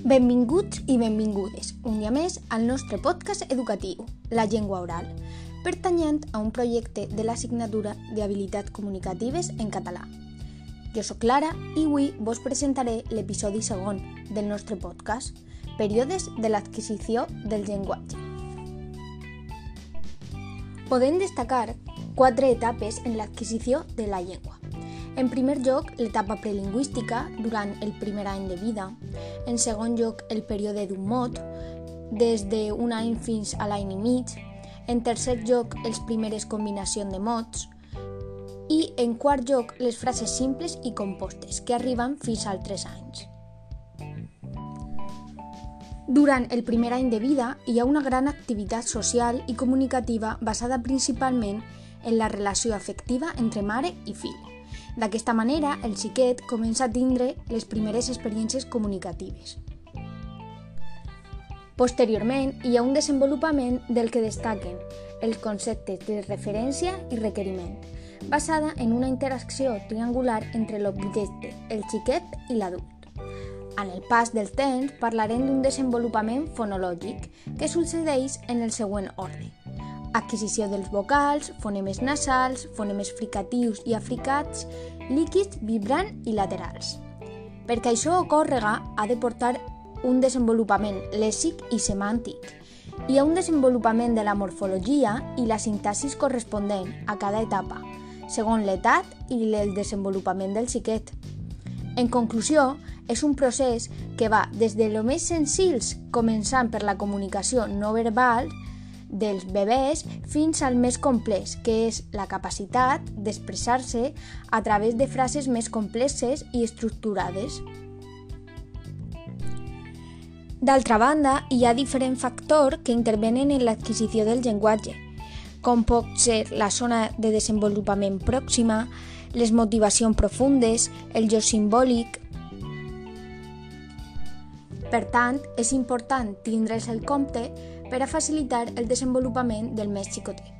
Benvinguts i benvingudes un dia més al nostre podcast educatiu, La Llengua Oral, pertanyent a un projecte de l'assignatura d'habilitats comunicatives en català. Jo sóc Clara i avui vos presentaré l'episodi segon del nostre podcast, Períodes de l'adquisició del llenguatge. Podem destacar quatre etapes en l'adquisició de la llengua. En primer lloc, l'etapa prelingüística, durant el primer any de vida. En segon lloc, el període d'un mot, des d'un any fins a l'any i mig. En tercer lloc, les primeres combinacions de mots. I en quart lloc, les frases simples i compostes, que arriben fins als 3 anys. Durant el primer any de vida hi ha una gran activitat social i comunicativa basada principalment en la relació afectiva entre mare i fill. D'aquesta manera, el xiquet comença a tindre les primeres experiències comunicatives. Posteriorment, hi ha un desenvolupament del que destaquen els conceptes de referència i requeriment, basada en una interacció triangular entre l'objecte, el xiquet i l'adult. En el pas del temps parlarem d'un desenvolupament fonològic que succeeix en el següent ordre adquisició dels vocals, fonemes nasals, fonemes fricatius i africats, líquids, vibrant i laterals. Perquè això ocórrega, ha de portar un desenvolupament lèxic i semàntic. Hi ha un desenvolupament de la morfologia i la sintaxis corresponent a cada etapa, segons l'edat i el desenvolupament del xiquet. En conclusió, és un procés que va des de lo més senzills, començant per la comunicació no verbal, dels bebès fins al més complex, que és la capacitat d'expressar-se a través de frases més complexes i estructurades. D'altra banda, hi ha diferents factors que intervenen en l'adquisició del llenguatge, com pot ser la zona de desenvolupament pròxima, les motivacions profundes, el jo simbòlic, per tant, és important tindre's el compte per a facilitar el desenvolupament del més xicotet.